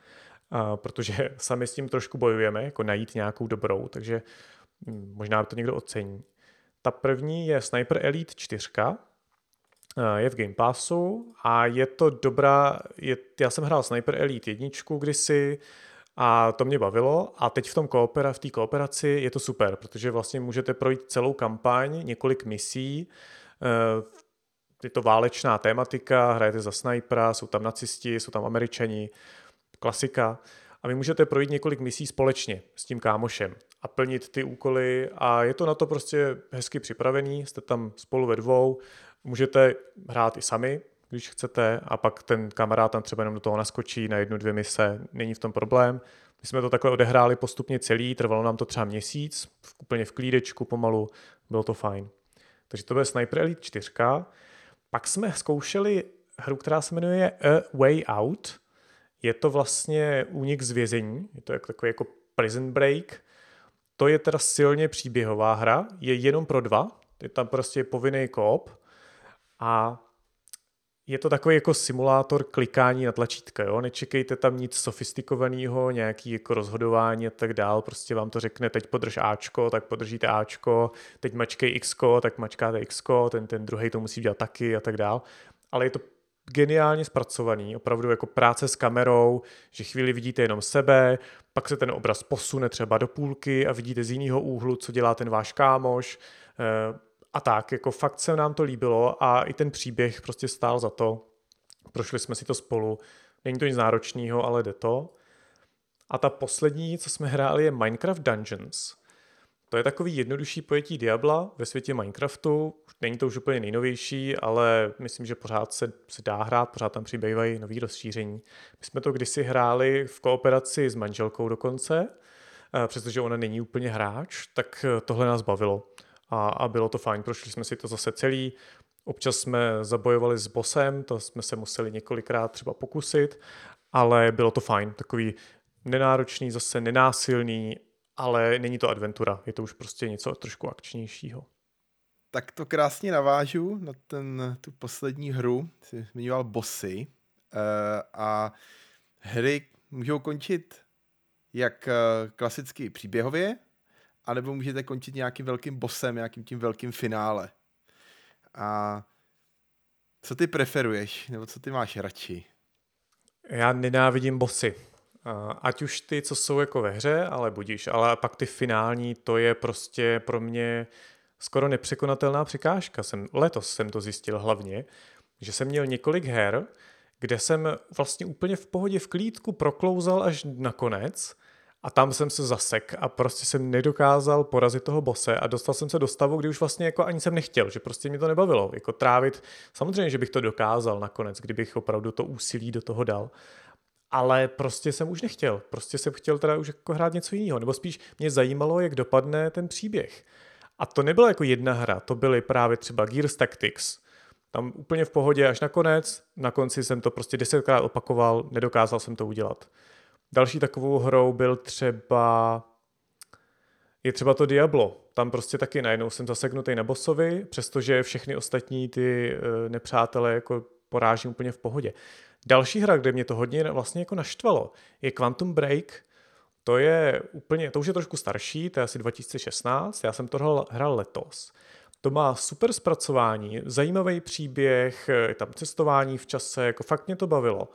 Speaker 1: protože (laughs) sami s tím trošku bojujeme, jako najít nějakou dobrou, takže hm, možná to někdo ocení. Ta první je Sniper Elite 4, je v Game Passu a je to dobrá, je, já jsem hrál Sniper Elite jedničku kdysi a to mě bavilo a teď v tom koopera, v té kooperaci je to super, protože vlastně můžete projít celou kampaň, několik misí, je to válečná tématika, hrajete za snajpera, jsou tam nacisti, jsou tam američani, klasika. A vy můžete projít několik misí společně s tím kámošem a plnit ty úkoly a je to na to prostě hezky připravený, jste tam spolu ve dvou, můžete hrát i sami, když chcete a pak ten kamarád tam třeba jenom do toho naskočí na jednu, dvě mise, není v tom problém. My jsme to takhle odehráli postupně celý, trvalo nám to třeba měsíc, úplně v klídečku pomalu, bylo to fajn. Takže to bude Sniper Elite 4. Pak jsme zkoušeli hru, která se jmenuje A Way Out. Je to vlastně únik z vězení, je to jako takový jako prison break. To je teda silně příběhová hra, je jenom pro dva, je tam prostě povinný koop a je to takový jako simulátor klikání na tlačítka, jo? nečekejte tam nic sofistikovaného, nějaký jako rozhodování a tak dál, prostě vám to řekne, teď podrž Ačko, tak podržíte Ačko, teď mačkej Xko, tak mačkáte Xko, ten, ten druhý to musí dělat taky a tak dál, ale je to geniálně zpracovaný, opravdu jako práce s kamerou, že chvíli vidíte jenom sebe, pak se ten obraz posune třeba do půlky a vidíte z jiného úhlu, co dělá ten váš kámoš, eh, a tak, jako fakt se nám to líbilo a i ten příběh prostě stál za to. Prošli jsme si to spolu. Není to nic náročného, ale jde to. A ta poslední, co jsme hráli, je Minecraft Dungeons. To je takový jednodušší pojetí Diabla ve světě Minecraftu. Není to už úplně nejnovější, ale myslím, že pořád se, se dá hrát, pořád tam přibývají nový rozšíření. My jsme to kdysi hráli v kooperaci s manželkou dokonce, eh, přestože ona není úplně hráč, tak eh, tohle nás bavilo a, a bylo to fajn. Prošli jsme si to zase celý. Občas jsme zabojovali s bosem, to jsme se museli několikrát třeba pokusit, ale bylo to fajn. Takový nenáročný, zase nenásilný, ale není to adventura, je to už prostě něco trošku akčnějšího.
Speaker 2: Tak to krásně navážu na ten, tu poslední hru, jsi zmiňoval bossy uh, a hry, můžou končit jak eh, klasicky příběhově, anebo můžete končit nějakým velkým bosem, nějakým tím velkým finále. A co ty preferuješ, nebo co ty máš radši?
Speaker 1: Já nenávidím bosy. Ať už ty, co jsou jako ve hře, ale budíš, ale pak ty finální, to je prostě pro mě skoro nepřekonatelná překážka. Jsem, letos jsem to zjistil hlavně, že jsem měl několik her, kde jsem vlastně úplně v pohodě v klídku proklouzal až na konec a tam jsem se zasek a prostě jsem nedokázal porazit toho bose a dostal jsem se do stavu, kdy už vlastně jako ani jsem nechtěl, že prostě mě to nebavilo, jako trávit, samozřejmě, že bych to dokázal nakonec, kdybych opravdu to úsilí do toho dal, ale prostě jsem už nechtěl, prostě jsem chtěl teda už jako hrát něco jiného, nebo spíš mě zajímalo, jak dopadne ten příběh. A to nebyla jako jedna hra, to byly právě třeba Gears Tactics, tam úplně v pohodě až nakonec, na konci jsem to prostě desetkrát opakoval, nedokázal jsem to udělat. Další takovou hrou byl třeba je třeba to Diablo. Tam prostě taky najednou jsem zaseknutý na bossovi, přestože všechny ostatní ty eh, nepřátelé jako porážím úplně v pohodě. Další hra, kde mě to hodně vlastně jako naštvalo, je Quantum Break. To je úplně, to už je trošku starší, to je asi 2016, já jsem to hrál, hrál letos. To má super zpracování, zajímavý příběh, je tam cestování v čase, jako fakt mě to bavilo.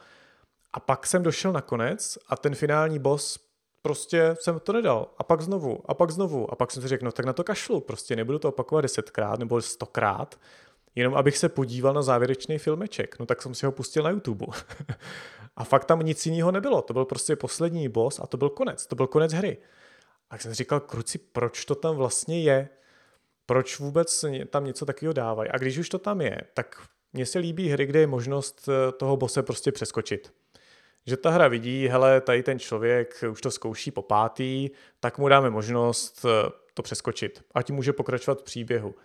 Speaker 1: A pak jsem došel na konec a ten finální boss prostě jsem to nedal. A pak znovu, a pak znovu. A pak jsem si řekl, no tak na to kašlu, prostě nebudu to opakovat desetkrát nebo stokrát, jenom abych se podíval na závěrečný filmeček. No tak jsem si ho pustil na YouTube. (laughs) a fakt tam nic jiného nebylo. To byl prostě poslední boss a to byl konec. To byl konec hry. A jsem si říkal, kruci, proč to tam vlastně je? Proč vůbec tam něco takového dávají? A když už to tam je, tak mně se líbí hry, kde je možnost eh, toho bose prostě přeskočit že ta hra vidí, hele, tady ten člověk už to zkouší po pátý, tak mu dáme možnost eh, to přeskočit a tím může pokračovat v příběhu.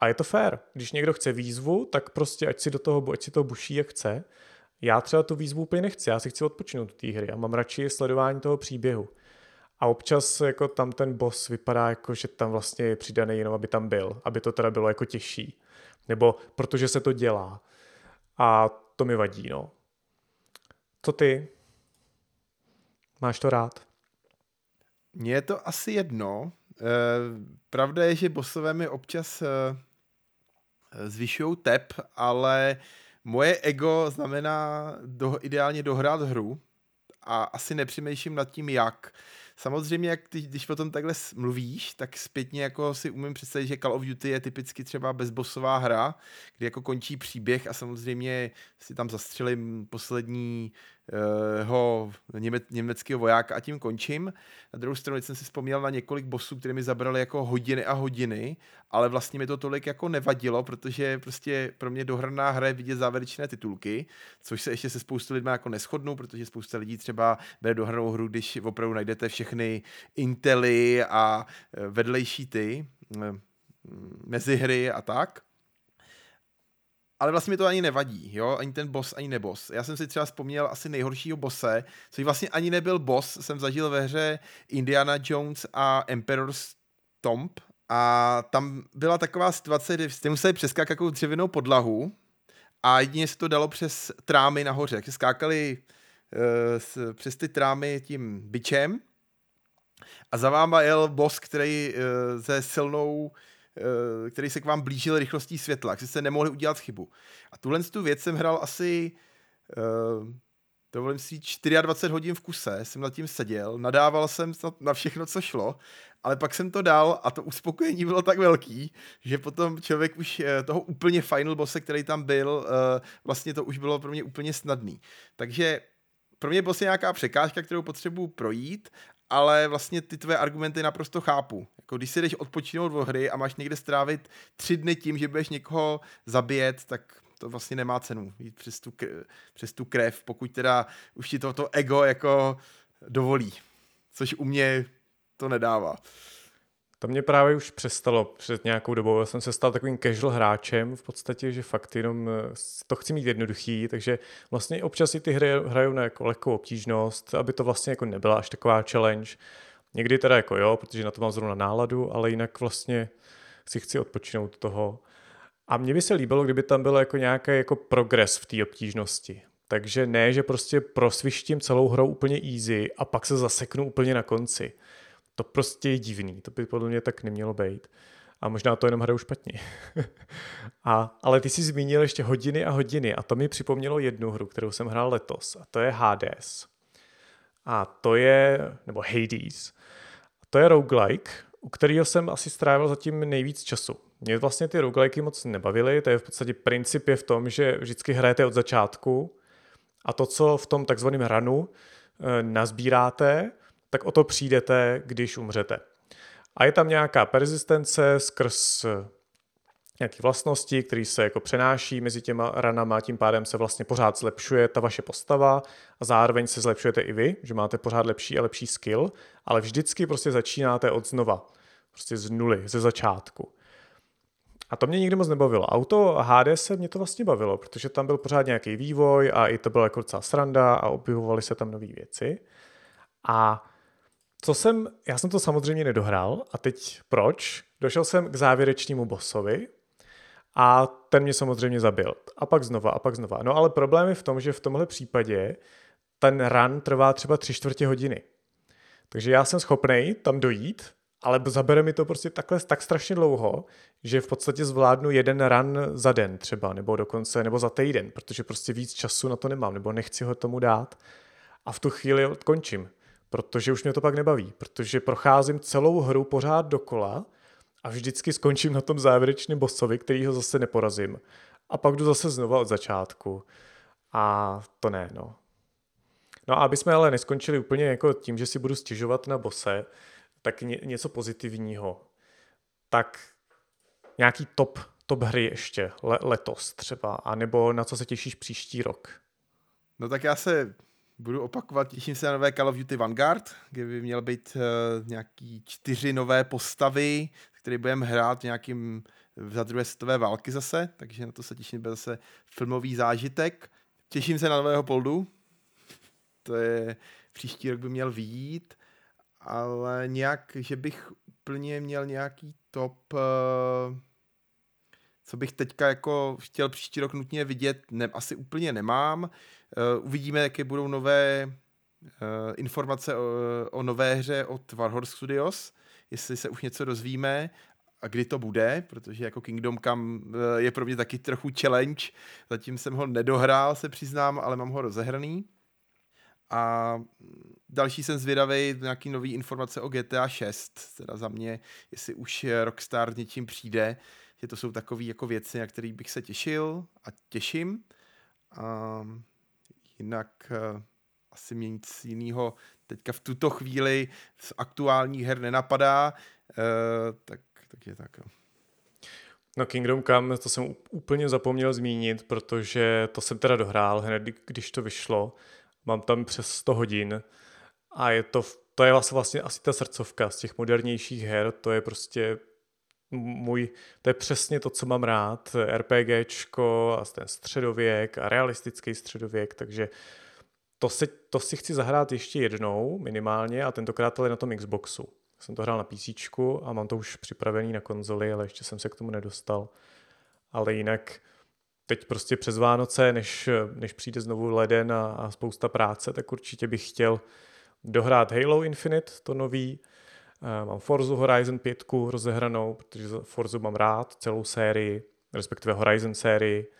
Speaker 1: A je to fér. Když někdo chce výzvu, tak prostě ať si do toho, ať si to buší, jak chce. Já třeba tu výzvu úplně nechci, já si chci odpočinout té hry a mám radši sledování toho příběhu. A občas jako tam ten boss vypadá jako, že tam vlastně je přidaný jenom, aby tam byl, aby to teda bylo jako těžší. Nebo protože se to dělá. A to mi vadí, no. Co ty? Máš to rád?
Speaker 2: Mně je to asi jedno. E, pravda je, že bosové mi občas e, zvyšují tep, ale moje ego znamená do, ideálně dohrát hru a asi nepřemýšlím nad tím, jak. Samozřejmě, jak ty, když potom takhle mluvíš, tak zpětně jako si umím představit, že Call of Duty je typicky třeba bezbosová hra, kdy jako končí příběh a samozřejmě si tam zastřelím poslední ho něme, německého vojáka a tím končím. Na druhou stranu jsem si vzpomněl na několik bosů, které mi zabrali jako hodiny a hodiny, ale vlastně mi to tolik jako nevadilo, protože prostě pro mě dohrná hra je vidět závěrečné titulky, což se ještě se spoustu lidmi jako neschodnou, protože spousta lidí třeba bere dohranou hru, když opravdu najdete všechny intely a e, vedlejší ty mezi hry a tak ale vlastně mi to ani nevadí, jo, ani ten boss, ani nebos. Já jsem si třeba vzpomněl asi nejhoršího bose, což vlastně ani nebyl boss, jsem zažil ve hře Indiana Jones a Emperor's Tomb. A tam byla taková situace, kdy jste museli přeskákat takovou dřevěnou podlahu a jedině se to dalo přes trámy nahoře, takže skákali uh, přes ty trámy tím byčem a za váma jel boss, který uh, se silnou Eh, který se k vám blížil rychlostí světla, jak jste nemohli udělat chybu. A tuhle tu věc jsem hrál asi uh, dovolím si 24 hodin v kuse, jsem nad tím seděl, nadával jsem na všechno, co šlo, ale pak jsem to dal a to uspokojení bylo tak velký, že potom člověk už eh, toho úplně final bosse, který tam byl, vlastně to už bylo pro mě úplně snadný. Takže pro mě je nějaká překážka, kterou potřebuji projít ale vlastně ty tvoje argumenty naprosto chápu. Jako když si jdeš odpočinout od hry a máš někde strávit tři dny tím, že budeš někoho zabíjet, tak to vlastně nemá cenu jít přes tu, přes tu krev, pokud teda už ti toto ego jako dovolí. Což u mě to nedává.
Speaker 1: To mě právě už přestalo před nějakou dobou. Já jsem se stal takovým casual hráčem v podstatě, že fakt jenom eh, to chci mít jednoduchý, takže vlastně občas i ty hry hrajou na jako lehkou obtížnost, aby to vlastně jako nebyla až taková challenge. Někdy teda jako jo, protože na to mám zrovna náladu, ale jinak vlastně si chci odpočinout toho. A mně by se líbilo, kdyby tam byl jako nějaký jako progres v té obtížnosti. Takže ne, že prostě prosvištím celou hrou úplně easy a pak se zaseknu úplně na konci. To prostě je divný, to by podle mě tak nemělo být. A možná to jenom hraju špatně. (laughs) a, ale ty jsi zmínil ještě hodiny a hodiny a to mi připomnělo jednu hru, kterou jsem hrál letos a to je Hades. A to je, nebo Hades. A to je roguelike, u kterého jsem asi strávil zatím nejvíc času. Mě vlastně ty roguelike moc nebavily, to je v podstatě princip je v tom, že vždycky hrajete od začátku a to, co v tom takzvaném ranu e, nazbíráte, tak o to přijdete, když umřete. A je tam nějaká persistence skrz nějaké vlastnosti, které se jako přenáší mezi těma ranama, tím pádem se vlastně pořád zlepšuje ta vaše postava a zároveň se zlepšujete i vy, že máte pořád lepší a lepší skill, ale vždycky prostě začínáte od znova, prostě z nuly, ze začátku. A to mě nikdy moc nebavilo. Auto HD se mě to vlastně bavilo, protože tam byl pořád nějaký vývoj a i to byla jako docela sranda a objevovaly se tam nové věci. A co jsem, já jsem to samozřejmě nedohrál a teď proč? Došel jsem k závěrečnému bossovi a ten mě samozřejmě zabil. A pak znova, a pak znova. No ale problém je v tom, že v tomhle případě ten run trvá třeba tři čtvrtě hodiny. Takže já jsem schopný tam dojít, ale zabere mi to prostě takhle tak strašně dlouho, že v podstatě zvládnu jeden run za den třeba, nebo dokonce, nebo za týden, protože prostě víc času na to nemám, nebo nechci ho tomu dát. A v tu chvíli končím, protože už mě to pak nebaví, protože procházím celou hru pořád dokola a vždycky skončím na tom závěrečném bossovi, který ho zase neporazím. A pak jdu zase znova od začátku. A to ne, no. No a aby jsme ale neskončili úplně jako tím, že si budu stěžovat na bose, tak ně, něco pozitivního. Tak nějaký top, top hry ještě le, letos třeba, anebo na co se těšíš příští rok?
Speaker 2: No tak já se budu opakovat, těším se na nové Call of Duty Vanguard, kde by měl být uh, nějaký čtyři nové postavy, které budeme hrát v nějakým za druhé světové války zase, takže na to se těším, bude zase filmový zážitek. Těším se na nového Poldu, to je příští rok by měl výjít ale nějak, že bych úplně měl nějaký top, uh, co bych teďka jako chtěl příští rok nutně vidět, ne, asi úplně nemám. Uh, uvidíme, jaké budou nové uh, informace o, o nové hře od Warhorse Studios, jestli se už něco dozvíme a kdy to bude, protože jako Kingdom Come je pro mě taky trochu challenge. Zatím jsem ho nedohrál, se přiznám, ale mám ho rozehraný. A další jsem zvědavý nějaký nový informace o GTA 6, teda za mě, jestli už Rockstar něčím přijde, že to jsou takové jako věci, na které bych se těšil a těším. A jinak uh, asi mě nic jiného teďka v tuto chvíli z aktuálních her nenapadá, uh, tak, tak je tak.
Speaker 1: No Kingdom Come, to jsem úplně zapomněl zmínit, protože to jsem teda dohrál hned, když to vyšlo mám tam přes 100 hodin a je to, to je vlastně asi ta srdcovka z těch modernějších her, to je prostě můj, to je přesně to, co mám rád, RPGčko a ten středověk a realistický středověk, takže to si, to si chci zahrát ještě jednou minimálně a tentokrát ale na tom Xboxu. Jsem to hrál na PC a mám to už připravený na konzoli, ale ještě jsem se k tomu nedostal. Ale jinak teď prostě přes Vánoce, než, než přijde znovu leden a, a spousta práce, tak určitě bych chtěl dohrát Halo Infinite, to nový. Uh, mám Forza Horizon 5 rozehranou, protože Forza mám rád, celou sérii, respektive Horizon sérii.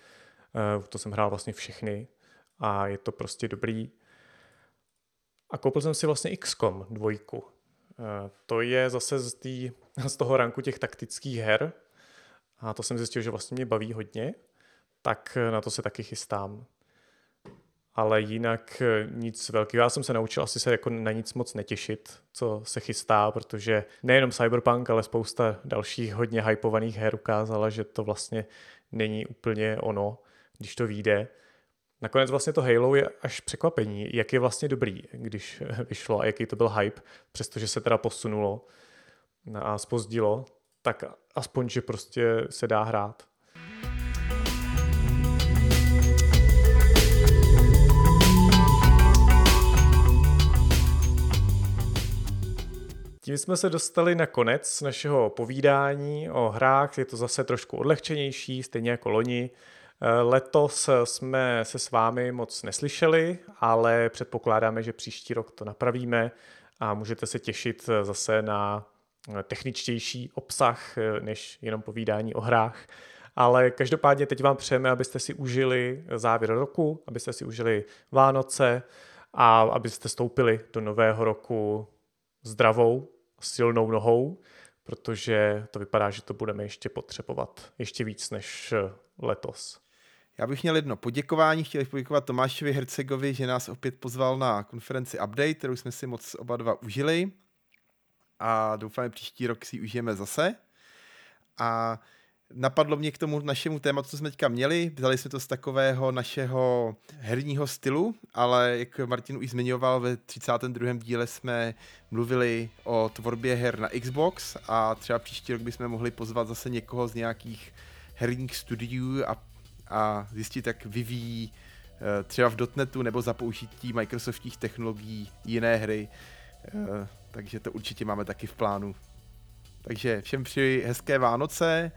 Speaker 1: Uh, to jsem hrál vlastně všechny a je to prostě dobrý. A koupil jsem si vlastně XCOM dvojku. Uh, to je zase z, tý, (laughs) z toho ranku těch taktických her. A to jsem zjistil, že vlastně mě baví hodně tak na to se taky chystám. Ale jinak eh, nic velkého. Já jsem se naučil asi se jako na nic moc netěšit, co se chystá, protože nejenom Cyberpunk, ale spousta dalších hodně hypovaných her ukázala, že to vlastně není úplně ono, když to vyjde. Nakonec vlastně to Halo je až překvapení, jak je vlastně dobrý, když (laughs) vyšlo a jaký to byl hype, přestože se teda posunulo a spozdilo, tak aspoň, že prostě se dá hrát. Tím jsme se dostali na konec našeho povídání o hrách. Je to zase trošku odlehčenější, stejně jako loni. Letos jsme se s vámi moc neslyšeli, ale předpokládáme, že příští rok to napravíme a můžete se těšit zase na techničtější obsah než jenom povídání o hrách. Ale každopádně teď vám přejeme, abyste si užili závěr roku, abyste si užili Vánoce a abyste stoupili do nového roku zdravou, silnou nohou, protože to vypadá, že to budeme ještě potřebovat ještě víc než letos.
Speaker 2: Já bych měl jedno poděkování. Chtěl bych poděkovat Tomášovi Hercegovi, že nás opět pozval na konferenci Update, kterou jsme si moc oba dva užili. A doufáme, příští rok si užijeme zase. A napadlo mě k tomu našemu tématu, co jsme teďka měli. Vzali jsme to z takového našeho herního stylu, ale jak Martin už zmiňoval, ve 32. díle jsme mluvili o tvorbě her na Xbox a třeba příští rok bychom mohli pozvat zase někoho z nějakých herních studiů a, a zjistit, jak vyvíjí eh, třeba v dotnetu nebo za použití Microsoftních technologií jiné hry. Eh, takže to určitě máme taky v plánu. Takže všem přeji hezké Vánoce,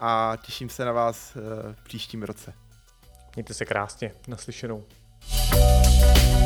Speaker 2: a těším se na vás eh, v příštím roce.
Speaker 1: Mějte se krásně, naslyšenou. thank you